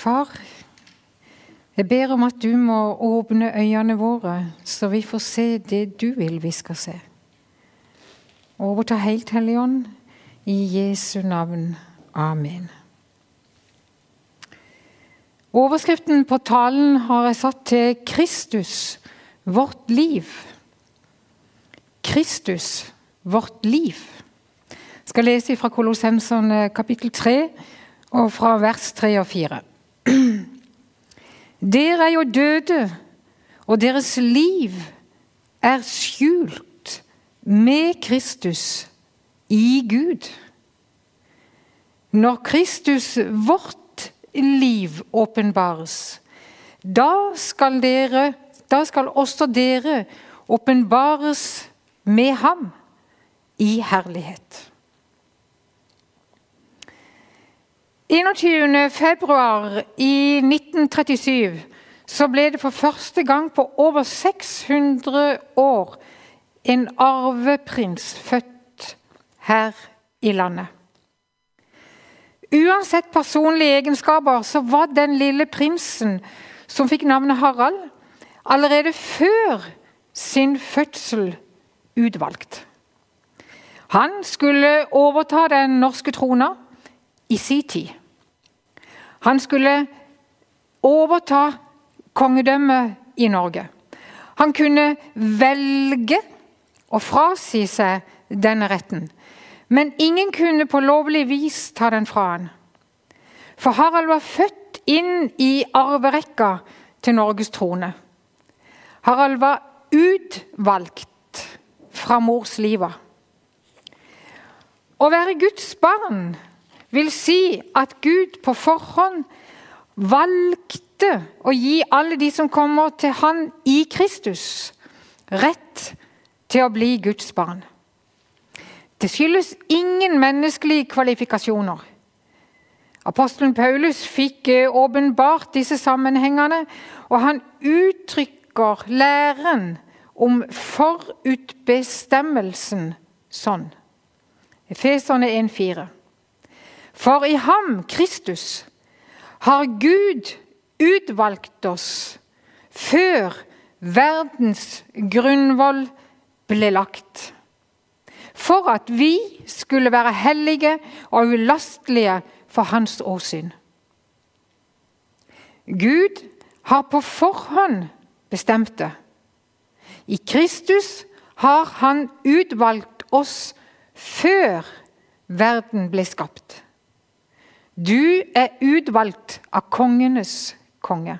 Far, jeg ber om at du må åpne øynene våre, så vi får se det du vil vi skal se. Overta helt, hellig Ånd, i Jesu navn. Amen. Overskriften på talen har jeg satt til 'Kristus, vårt liv'. Kristus, vårt liv. Jeg skal lese fra Kolossenserne kapittel 3 og fra vers 3 og 4. Dere er jo døde, og deres liv er skjult med Kristus i Gud. Når Kristus, vårt liv, åpenbares, da skal, dere, da skal også dere åpenbares med ham i herlighet. 21. februar i 1937 så ble det for første gang på over 600 år en arveprins født her i landet. Uansett personlige egenskaper så var den lille prinsen som fikk navnet Harald, allerede før sin fødsel utvalgt. Han skulle overta den norske trona i sin tid. Han skulle overta kongedømmet i Norge. Han kunne velge å frasi seg denne retten, men ingen kunne på lovlig vis ta den fra han. For Harald var født inn i arverekka til Norges trone. Harald var utvalgt fra mors liv. Å være Guds barn vil si at Gud på forhånd valgte å gi alle de som kommer til Han i Kristus, rett til å bli Guds barn. Det skyldes ingen menneskelige kvalifikasjoner. Apostelen Paulus fikk eh, åpenbart disse sammenhengene, og han uttrykker læren om forutbestemmelsen sånn. Efeserne 1,4. For i ham, Kristus, har Gud utvalgt oss før verdens grunnvoll ble lagt. For at vi skulle være hellige og ulastelige for Hans åsyn. Gud har på forhånd bestemt det. I Kristus har Han utvalgt oss før verden ble skapt. Du er utvalgt av kongenes konge.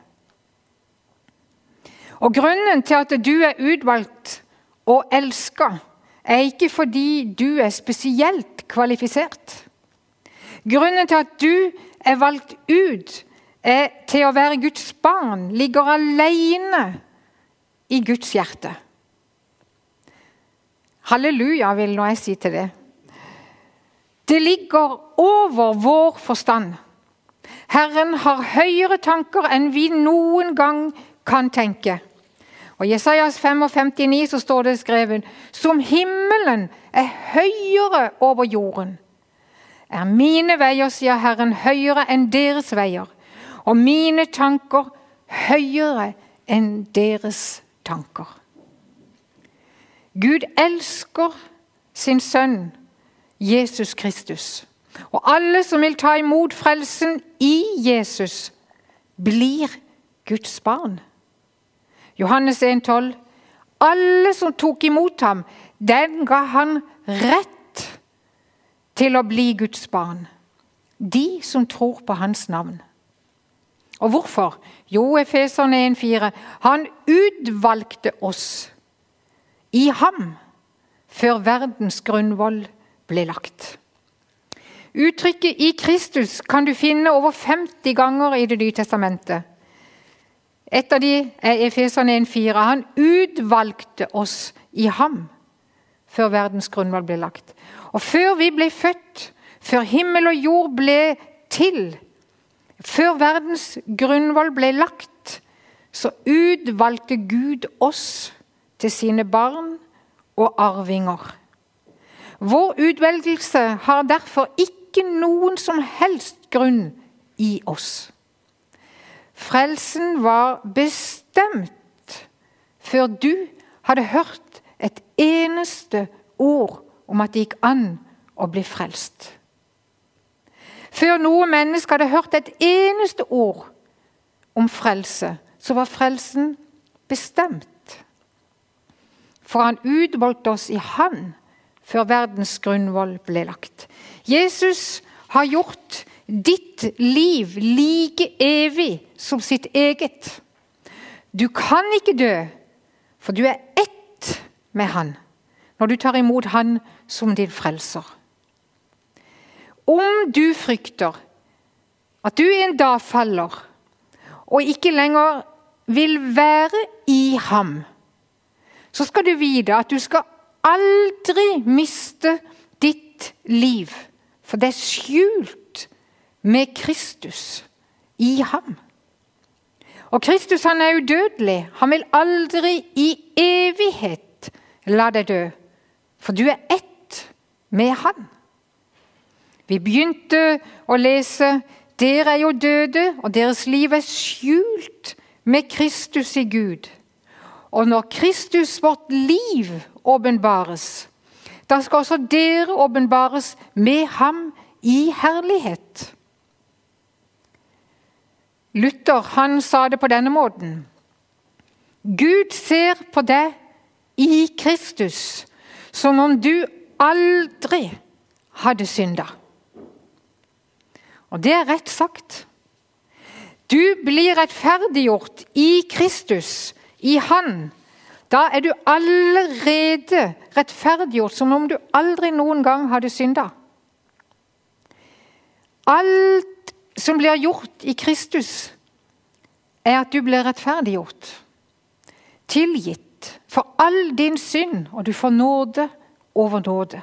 Og Grunnen til at du er utvalgt og elska, er ikke fordi du er spesielt kvalifisert. Grunnen til at du er valgt ut er til å være Guds barn, ligger alene i Guds hjerte. Halleluja, vil nå jeg si til det. Det ligger over vår forstand. Herren har høyere tanker enn vi noen gang kan tenke. Og I Jesajas 55,9 så står det skrevet Som himmelen er høyere over jorden, er mine veier, sier Herren, høyere enn deres veier, og mine tanker høyere enn deres tanker. Gud elsker sin sønn Jesus Kristus. Og alle som vil ta imot frelsen i Jesus, blir Guds barn. Johannes 1,12.: Alle som tok imot ham, den ga han rett til å bli Guds barn. De som tror på hans navn. Og hvorfor? Jo, Efeserne 1,4.: Han utvalgte oss i ham før verdens grunnvoll ble lagt. Uttrykket 'i Kristus' kan du finne over 50 ganger i Det nye testamentet. Et av de er Efeserne 1,4. Han utvalgte oss i ham før verdens grunnvalg ble lagt. Og før vi ble født, før himmel og jord ble til, før verdens grunnvoll ble lagt, så utvalgte Gud oss til sine barn og arvinger. Vår utvelgelse har derfor ikke noen som helst grunn i oss. Frelsen var bestemt før du hadde hørt et eneste ord om at det gikk an å bli frelst. Før noe menneske hadde hørt et eneste ord om frelse, så var frelsen bestemt. For han utvalgte oss i Han før verdens grunnvoll ble lagt. Jesus har gjort ditt liv like evig som sitt eget. Du kan ikke dø, for du er ett med Han når du tar imot Han som din frelser. Om du frykter at du en dag faller og ikke lenger vil være i ham, så skal du vite at du skal aldri miste ditt liv, for det er skjult med Kristus i ham. Og Kristus han er udødelig. Han vil aldri i evighet la deg dø, for du er ett med han. Vi begynte å lese dere er jo døde, og deres liv er skjult med Kristus i Gud. Og når Kristus, vårt liv, åpenbares, da skal også dere åpenbares med ham i herlighet. Luther han sa det på denne måten. Gud ser på deg i Kristus som om du aldri hadde synda. Og det er rett sagt. Du blir rettferdiggjort i Kristus, i Han. Da er du allerede rettferdiggjort som om du aldri noen gang hadde synda. Alt som blir gjort i Kristus, er at du blir rettferdiggjort. Tilgitt for all din synd, og du får nåde over nåde.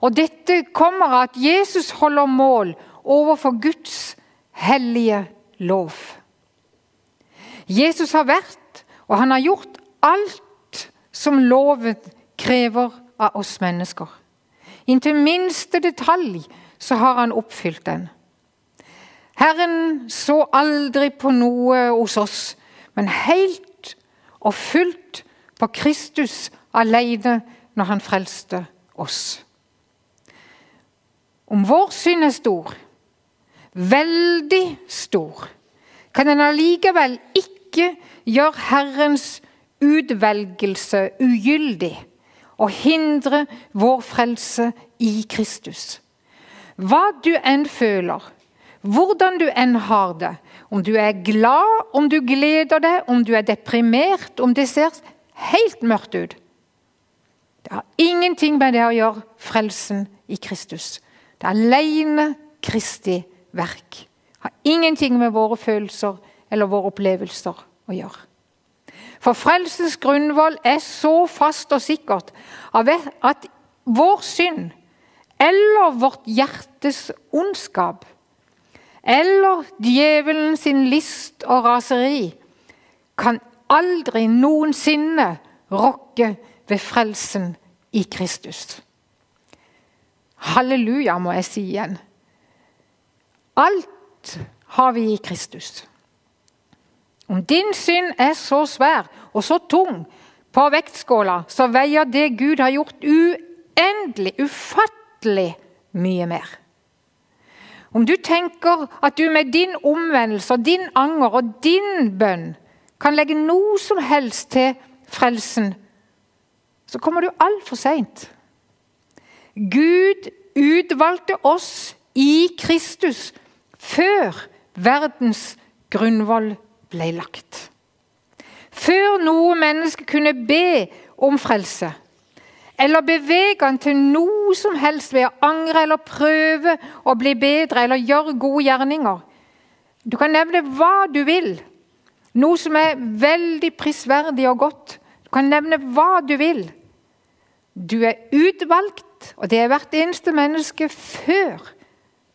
Og Dette kommer av at Jesus holder mål overfor Guds hellige lov. Jesus har vært, og han har gjort alt som loven krever av oss mennesker. Inntil minste detalj så har han oppfylt den. Herren så aldri på noe hos oss, men helt og fullt på Kristus alene når han frelste oss. Om vår synd er stor, veldig stor, kan den allikevel ikke gjøre Herrens utvelgelse ugyldig og hindre vår frelse i Kristus. Hva du enn føler, hvordan du enn har det, om du er glad, om du gleder deg, om du er deprimert, om det ser helt mørkt ut Det har ingenting med det å gjøre, frelsen i Kristus. Det er alene Kristi verk. Det Har ingenting med våre følelser eller våre opplevelser å gjøre. For frelsens grunnvoll er så fast og sikkert at vår synd eller vårt hjertes ondskap eller djevelen sin list og raseri kan aldri noensinne rokke ved frelsen i Kristus. Halleluja, må jeg si igjen. Alt har vi i Kristus. Om din synd er så svær og så tung på vektskåla, så veier det Gud har gjort, uendelig, ufattelig mye mer. Om du tenker at du med din omvendelse og din anger og din bønn kan legge noe som helst til frelsen, så kommer du altfor seint. Gud utvalgte oss i Kristus før verdens grunnvoll ble lagt. Før noe menneske kunne be om frelse, eller bevege han til noe som helst ved å angre eller prøve å bli bedre eller gjøre gode gjerninger. Du kan nevne hva du vil, noe som er veldig prisverdig og godt. Du kan nevne hva du vil. Du er utvalgt, og det er hvert eneste menneske før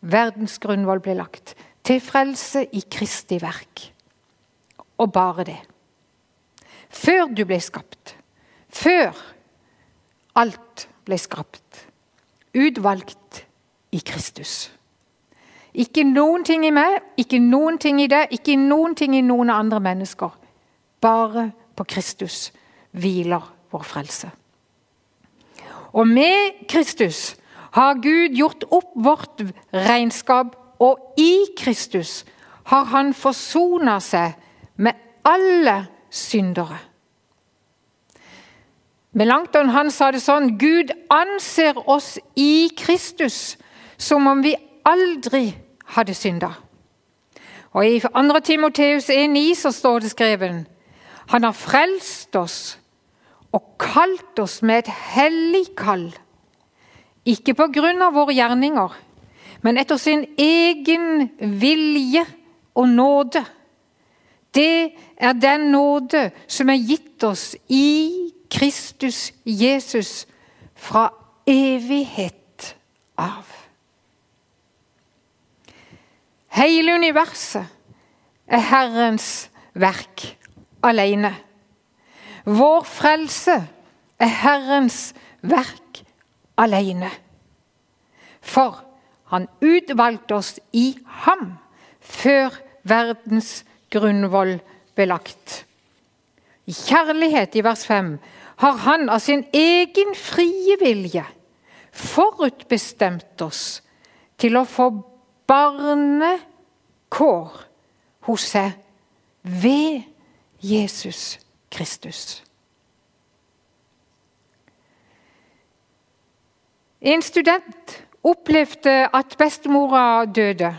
verdens grunnvoll ble lagt, til frelse i Kristi verk. Og bare det. Før du ble skapt. Før alt ble skapt. Utvalgt i Kristus. Ikke noen ting i meg, ikke noen ting i deg, ikke noen ting i noen andre mennesker. Bare på Kristus hviler vår frelse. Og med Kristus har Gud gjort opp vårt regnskap, og i Kristus har han forsona seg med alle syndere. Melanchthon han sa det sånn Gud anser oss i Kristus som om vi aldri hadde synda. Og I 2. Timoteus 1,9 så står det skrevet Han har frelst oss og kalt oss med et hellig kall. Ikke på grunn av våre gjerninger, men etter sin egen vilje og nåde. Det er den nåde som er gitt oss i Kristus Jesus fra evighet av. Hele universet er Herrens verk alene. Vår frelse er Herrens verk alene. For han utvalgte oss i ham før verdens grunnvoll belagt. I kjærlighet, i vers 5, har han av sin egen frie vilje forutbestemt oss til å få barnekår hos seg ved Jesus Kristus. En student opplevde at bestemora døde.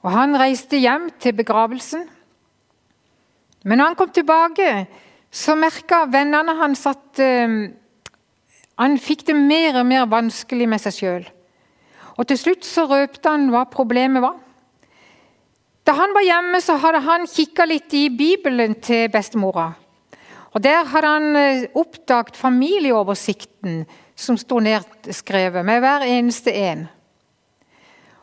Og Han reiste hjem til begravelsen. Men når han kom tilbake, så merka vennene hans at uh, han fikk det mer og mer vanskelig med seg sjøl. Og til slutt så røpte han hva problemet var. Da han var hjemme, så hadde han kikka litt i Bibelen til bestemora. Og Der hadde han eh, oppdaget familieoversikten som sto nedskrevet, med hver eneste en.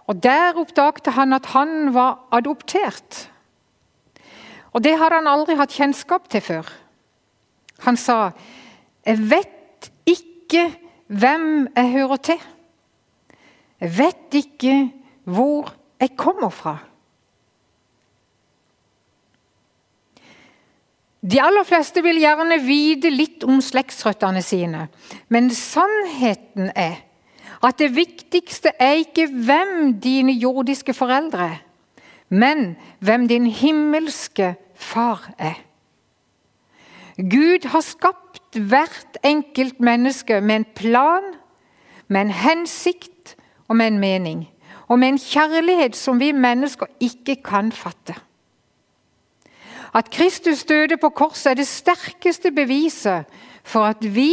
Og Der oppdaget han at han var adoptert. Og Det hadde han aldri hatt kjennskap til før. Han sa, 'Jeg vet ikke hvem jeg hører til.' Jeg vet ikke hvor jeg kommer fra. De aller fleste vil gjerne vite litt om slektsrøttene sine, men sannheten er at det viktigste er ikke hvem dine jordiske foreldre er, men hvem din himmelske far er. Gud har skapt hvert enkelt menneske med en plan, med en hensikt og med en mening. Og med en kjærlighet som vi mennesker ikke kan fatte. At Kristus døde på korset er det sterkeste beviset for at vi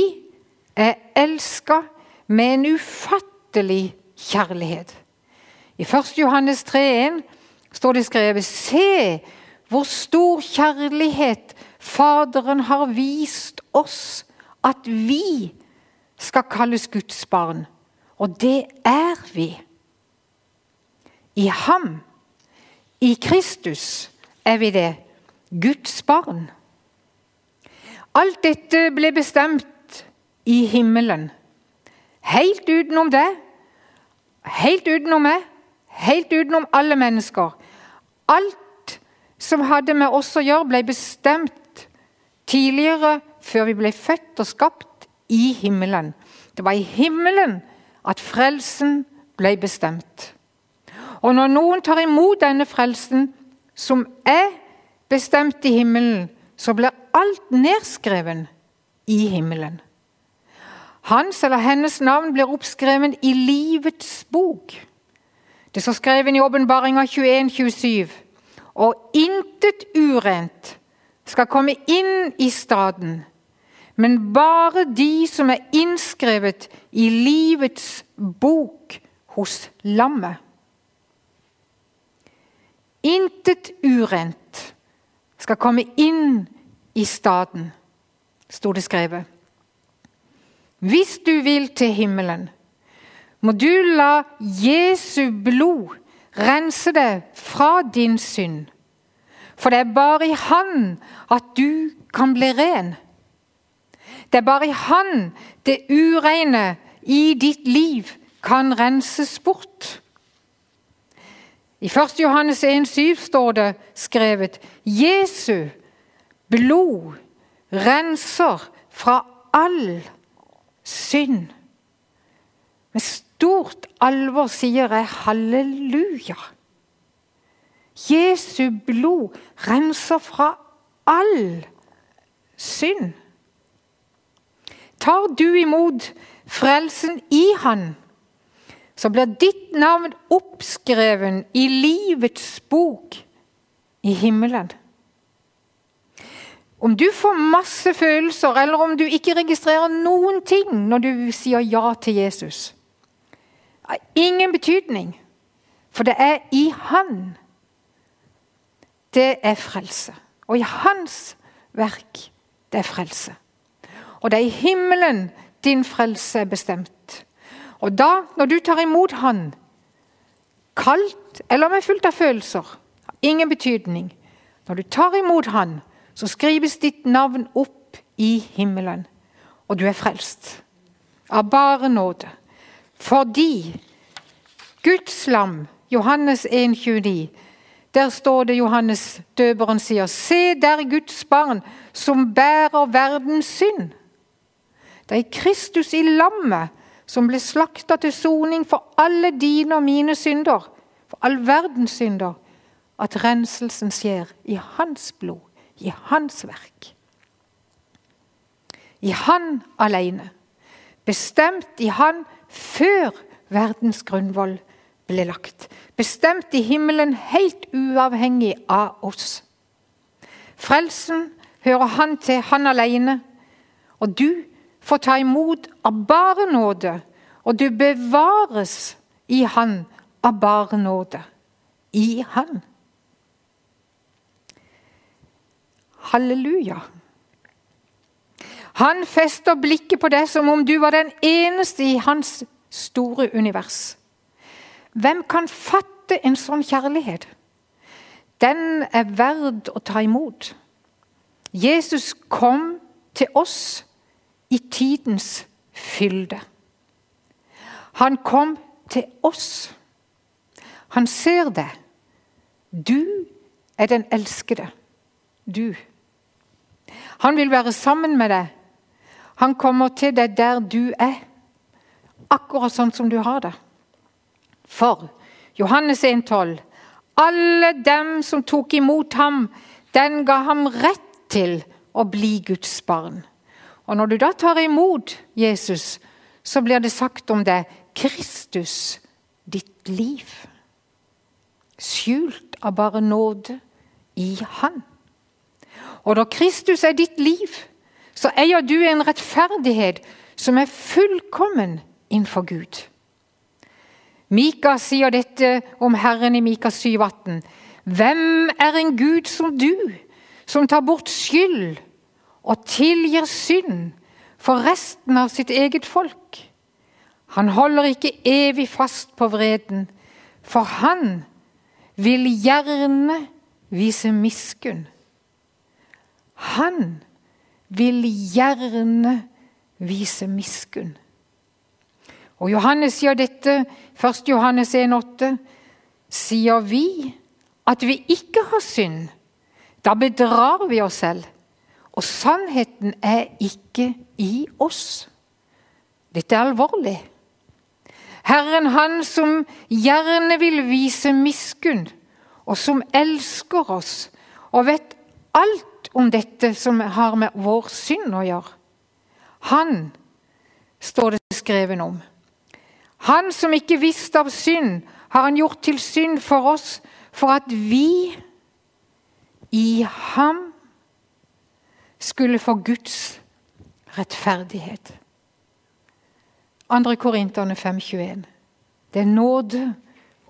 er elska med en ufattelig kjærlighet. I 1. Johannes 3,1 står det skrevet Se hvor stor kjærlighet Faderen har vist oss at vi skal kalles Guds barn. Og det er vi. I ham, i Kristus, er vi det. Guds barn. Alt dette ble bestemt i himmelen. Helt utenom det, helt utenom meg, helt utenom alle mennesker. Alt som hadde med oss å gjøre, ble bestemt tidligere, før vi ble født og skapt, i himmelen. Det var i himmelen at frelsen ble bestemt. Og når noen tar imot denne frelsen, som er bestemt i himmelen, så blir alt nedskreven i himmelen. Hans eller hennes navn blir oppskrevet i livets bok. Det står skrevet i åpenbaringa 21-27. Og intet urent skal komme inn i staden, men bare de som er innskrevet i livets bok hos lammet. Intet urent skal komme inn i staden, sto det skrevet. Hvis du vil til himmelen, må du la Jesu blod rense deg fra din synd. For det er bare i Han at du kan bli ren. Det er bare i Han det ureine i ditt liv kan renses bort. I 1. Johannes 1,7 står det skrevet Jesu blod renser fra all synd. Med stort alvor sier jeg halleluja. Jesu blod renser fra all synd. Tar du imot frelsen i Han, så blir ditt navn oppskreven i livets bok i himmelen. Om du får masse følelser, eller om du ikke registrerer noen ting når du sier ja til Jesus, har ingen betydning. For det er i Han det er frelse. Og i Hans verk det er frelse. Og det er i himmelen din frelse er bestemt. Og da, når du tar imot Han, kaldt eller med fullt av følelser, har ingen betydning. Når du tar imot Han, så skrives ditt navn opp i himmelen, og du er frelst. Av bare nåde. Fordi Guds lam, Johannes 1,29, der står det Johannes døperen sier, Se der Guds barn som bærer verdens synd. Det er Kristus i lammet som ble slakta til soning for alle dine og mine synder, for all verdens synder, at renselsen skjer i hans blod i hans verk. I han alene. Bestemt i han før verdens grunnvoll ble lagt. Bestemt i himmelen helt uavhengig av oss. Frelsen hører han til, han alene. Og du får ta imot av bare nåde, og du bevares i han av bare nåde. I han. Halleluja. Han fester blikket på deg som om du var den eneste i hans store univers. Hvem kan fatte en sånn kjærlighet? Den er verd å ta imot. Jesus kom til oss i tidens fylde. Han kom til oss. Han ser det. Du er den elskede. Du. Han vil være sammen med deg. Han kommer til deg der du er, akkurat sånn som du har det. For Johannes 1,12.: Alle dem som tok imot ham, den ga ham rett til å bli Guds barn. Og Når du da tar imot Jesus, så blir det sagt om deg Kristus, ditt liv. Skjult av bare nåde i Han. Og når Kristus er ditt liv, så eier du en rettferdighet som er fullkommen innenfor Gud. Mika sier dette om Herren i Mika 7,18. Hvem er en Gud som du, som tar bort skyld og tilgir synd for resten av sitt eget folk? Han holder ikke evig fast på vreden, for han vil gjerne vise miskunn. Han vil gjerne vise miskunn. Og Johannes sier dette, 1. Johannes 1,8. Sier vi at vi ikke har synd, da bedrar vi oss selv, og sannheten er ikke i oss. Dette er alvorlig. Herren, han som gjerne vil vise miskunn, og som elsker oss og vet alt om dette som har med vår synd å gjøre. Han står det skrevet om. Han som ikke visste av synd, har han gjort til synd for oss, for at vi i ham skulle få Guds rettferdighet. 2. Korinterne 5,21. Det er nåde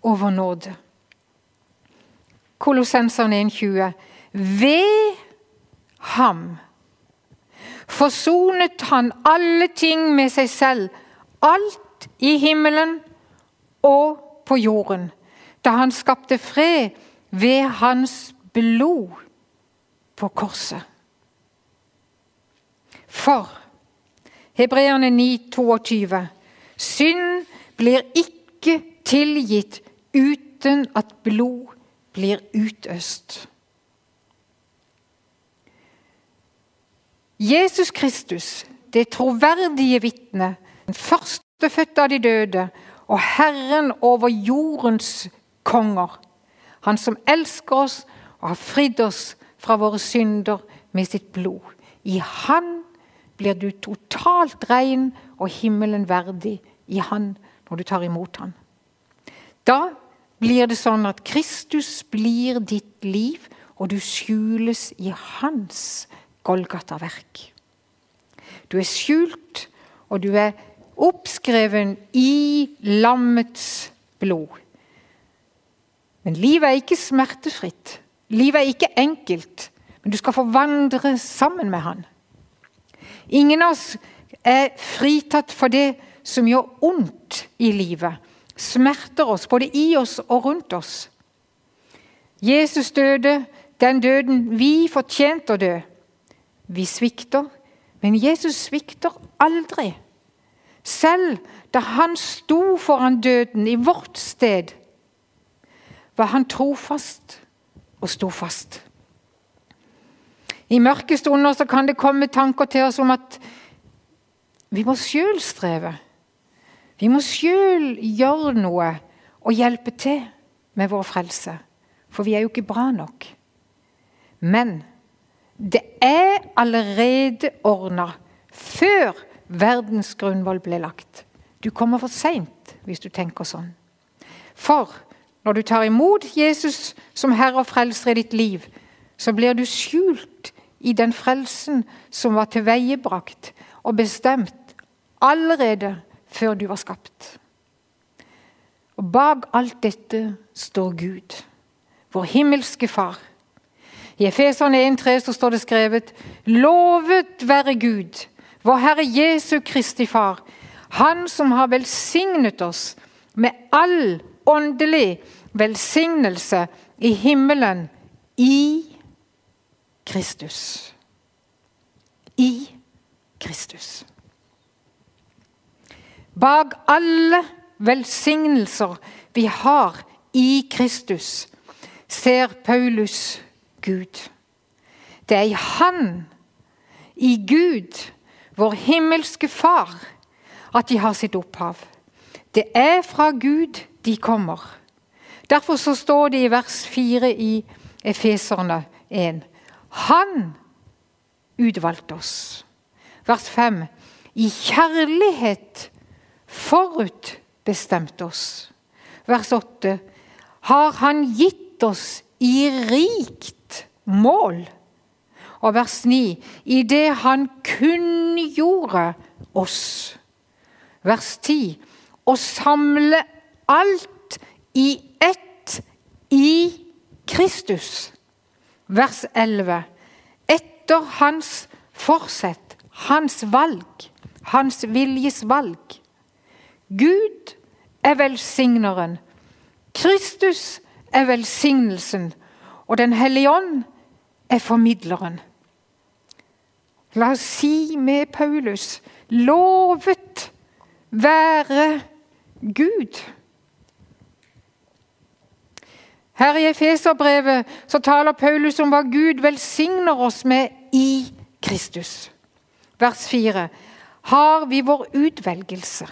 over nåde. Kolossenserne 1,20. Ved ham. Forsonet han alle ting med seg selv, alt i himmelen og på jorden, da han skapte fred ved hans blod på korset. For Hebreerne 9, 22, synd blir ikke tilgitt uten at blod blir utøst. Jesus Kristus, det troverdige vitne, den førstefødte av de døde og Herren over jordens konger. Han som elsker oss og har fridd oss fra våre synder med sitt blod. I Han blir du totalt ren og himmelen verdig. I Han når du tar imot Han. Da blir det sånn at Kristus blir ditt liv, og du skjules i Hans Golgata-verk. Du er skjult, og du er oppskreven i lammets blod. Men livet er ikke smertefritt. Livet er ikke enkelt. Men du skal få vandre sammen med Han. Ingen av oss er fritatt for det som gjør ondt i livet. Smerter oss, både i oss og rundt oss. Jesus døde den døden vi fortjente å dø. Vi svikter, men Jesus svikter aldri. Selv da han sto foran døden i vårt sted, var han trofast og sto fast. I mørke stunder kan det komme tanker til oss om at vi må sjøl streve. Vi må sjøl gjøre noe og hjelpe til med vår frelse. For vi er jo ikke bra nok. Men det er allerede ordna før verdens grunnvoll ble lagt. Du kommer for seint hvis du tenker sånn. For når du tar imot Jesus som Herre og Frelser i ditt liv, så blir du skjult i den frelsen som var tilveiebrakt og bestemt allerede før du var skapt. Og Bak alt dette står Gud, vår himmelske Far. I Efeserne 1,3 står det skrevet:" Lovet være Gud, vår Herre Jesu Kristi Far, Han som har velsignet oss med all åndelig velsignelse i himmelen i Kristus. I Kristus. Bak alle velsignelser vi har i Kristus, ser Paulus Gud. Det er i Han, i Gud, vår himmelske Far, at de har sitt opphav. Det er fra Gud de kommer. Derfor så står det i vers 4 i Efeserne 1. Han utvalgte oss. Vers 5. I kjærlighet forutbestemte oss. Vers 8. Har Han gitt oss i rikt mål. Og vers 9. I det Han kunngjorde oss. Vers 10. Å samle alt i ett i Kristus. Vers 11. Etter hans forsett, hans valg, hans viljes valg. Gud er velsigneren. Kristus er velsignelsen. Og Den hellige ånd er formidleren. La oss si med Paulus lovet være Gud. Her i Efeserbrevet så taler Paulus om hva Gud velsigner oss med i Kristus. Vers 4. Har vi vår utvelgelse?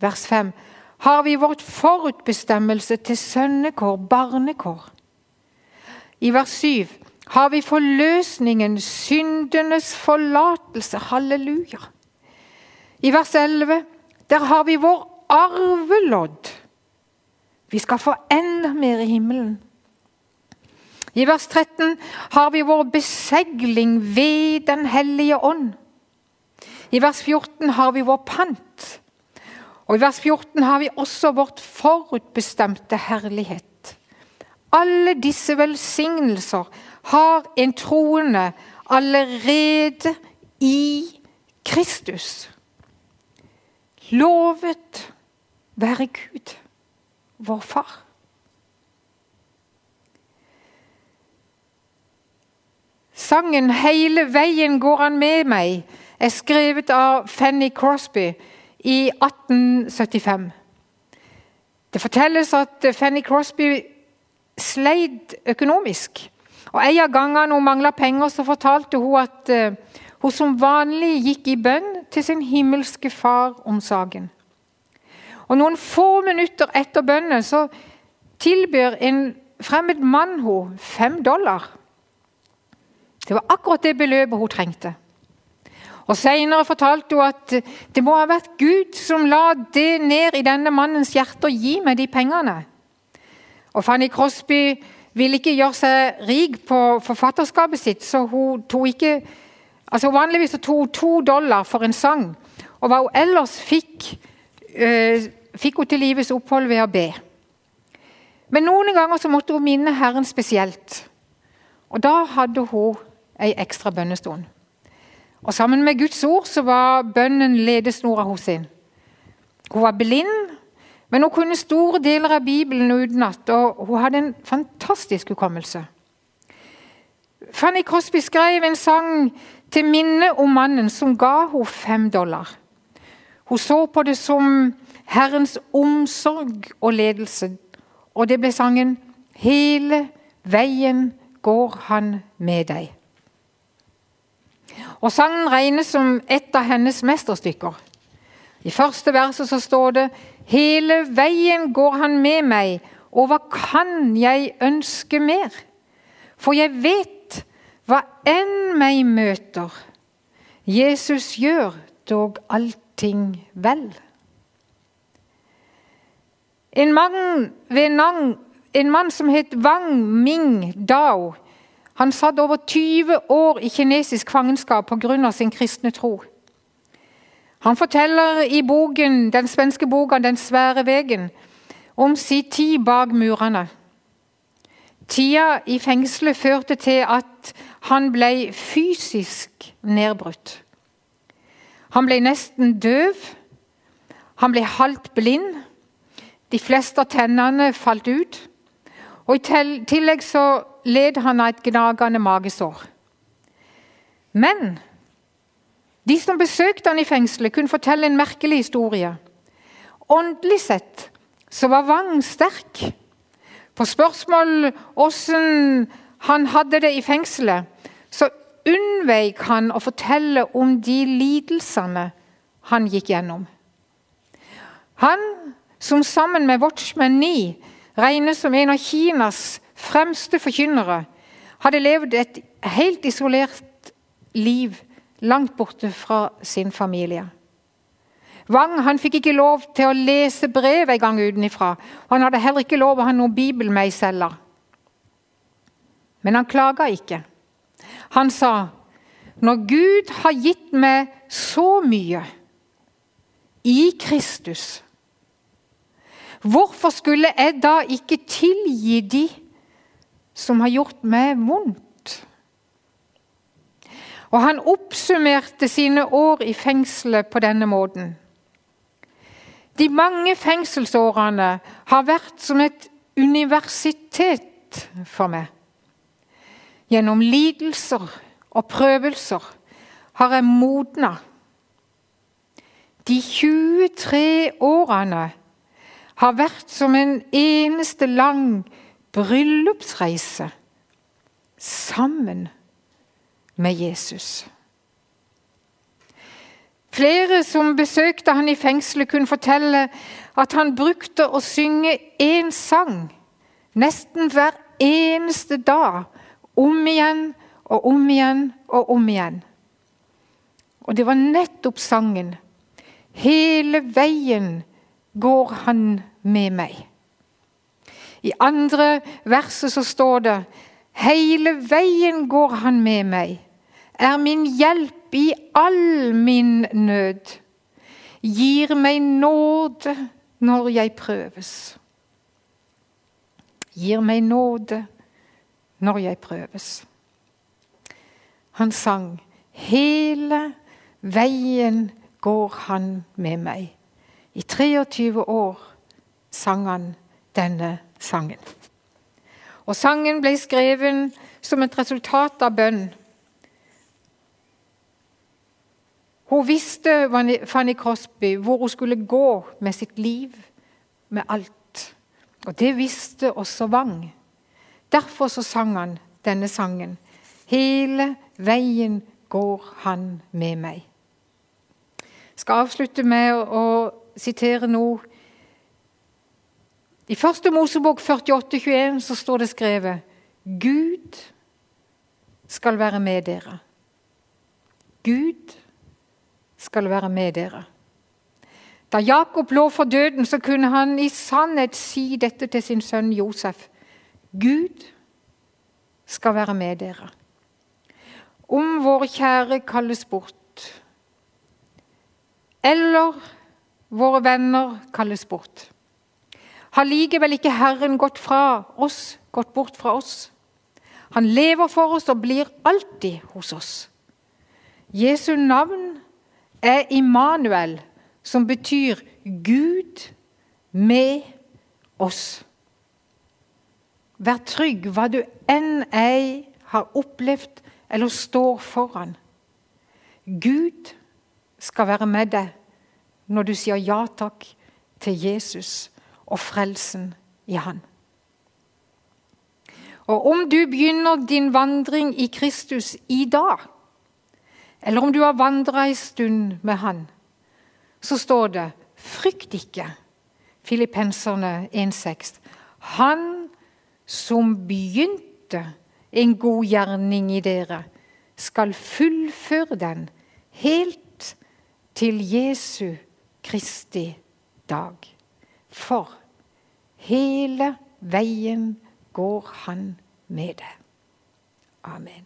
Vers 5. Har vi vårt forutbestemmelse til sønnekår, barnekår? I vers 7 har vi forløsningen, syndenes forlatelse. Halleluja. I vers 11 der har vi vår arvelodd. Vi skal få enda mer i himmelen. I vers 13 har vi vår besegling ved Den hellige ånd. I vers 14 har vi vår pant. Og I vers 14 har vi også vårt forutbestemte herlighet. Alle disse velsignelser har en troende allerede i Kristus. Lovet være Gud vår far. Sangen 'Hele veien går han med meg' er skrevet av Fanny Crosby i 1875. Det fortelles at Fanny Crosby sleit økonomisk. Og En av gangene hun mangla penger, så fortalte hun at uh, hun som vanlig gikk i bønn til sin himmelske far om saken. Og Noen få minutter etter bønnen så tilbyr en fremmed mann henne fem dollar. Det var akkurat det beløpet hun trengte. Og Senere fortalte hun at det må ha vært Gud som la det ned i denne mannens hjerte og gi meg de pengene. Og Fanny Crosby ville ikke gjøre seg rik på forfatterskapet sitt, så hun tok ikke altså Vanligvis tok hun to dollar for en sang, og hva hun ellers fikk, øh, fikk hun til livets opphold ved å be. Men noen ganger så måtte hun minne Herren spesielt, og da hadde hun ei ekstra bønnestund. Og Sammen med Guds ord så var bønnen ledesnora hos sin. Hun var blind, men hun kunne store deler av Bibelen utenat, og hun hadde en fantastisk hukommelse. Fanny Crosby skrev en sang til minne om mannen som ga henne fem dollar. Hun så på det som Herrens omsorg og ledelse, og det ble sangen 'Hele veien går han med deg'. Og Sangen regnes som et av hennes mesterstykker. I første verset så står det Hele veien går han med meg, og hva kan jeg ønske mer? For jeg vet hva enn meg møter, Jesus gjør dog allting vel. En mann, nang, en mann som het Wang Ming Dao, han satt over 20 år i kinesisk fangenskap pga. sin kristne tro. Han forteller i boken, den svenske boka 'Den svære vegen' om si tid bak murene. Tida i fengselet førte til at han ble fysisk nedbrutt. Han ble nesten døv. Han ble halvt blind. De fleste av tennene falt ut. Og I tillegg så led han av et gnagende magesår. Men de som besøkte han i fengselet, kunne fortelle en merkelig historie. Åndelig sett så var Wang sterk. På spørsmål hvordan han hadde det i fengselet, så unnveik han å fortelle om de lidelsene han gikk gjennom. Han, som sammen med Watchman Nee regnes som en av Kinas fremste forkynnere, hadde levd et helt isolert liv langt borte fra sin familie. Wang han fikk ikke lov til å lese brev en gang utenfra. Han hadde heller ikke lov å ha noen bibel med i cella. Men han klaga ikke. Han sa, 'Når Gud har gitt meg så mye i Kristus' Hvorfor skulle jeg da ikke tilgi de som har gjort meg vondt? Og Han oppsummerte sine år i fengselet på denne måten. De mange fengselsårene har vært som et universitet for meg. Gjennom lidelser og prøvelser har jeg modna. De 23 årene har vært som en eneste lang bryllupsreise sammen med Jesus. Flere som besøkte han i fengselet, kunne fortelle at han brukte å synge én sang nesten hver eneste dag. Om igjen og om igjen og om igjen. Og det var nettopp sangen. Hele veien går han med meg. I andre verset så står det Hele veien går han med meg, er min hjelp i all min nød. Gir meg nåde når jeg prøves. Gir meg nåde når jeg prøves. Han sang Hele veien går han med meg. I 23 år sang han denne sangen. Og Sangen ble skrevet som et resultat av bønn. Hun visste, Fanny Crosby, hvor hun skulle gå med sitt liv, med alt. Og det visste også Vang. Derfor så sang han denne sangen. Hele veien går han med meg. Jeg skal avslutte med å, sitere noe. I første Mosebok 48, 21 så står det skrevet Gud skal være med dere. Gud skal være med dere. Da Jakob lå for døden, så kunne han i sannhet si dette til sin sønn Josef. Gud skal være med dere. Om våre kjære kalles bort, eller våre venner kalles bort, har likevel ikke Herren gått fra oss, gått bort fra oss. Han lever for oss og blir alltid hos oss. Jesu navn er Immanuel, som betyr Gud med oss. Vær trygg hva du enn ei har opplevd eller står foran. Gud skal være med deg når du sier ja takk til Jesus og frelsen i Han. Og om du begynner din vandring i Kristus i dag, eller om du har vandra en stund med Han, så står det 'frykt ikke', Filippenserne 1,6. Han som begynte en god gjerning i dere, skal fullføre den helt til Jesu Kristi dag. For hele veien går han med det. Amen.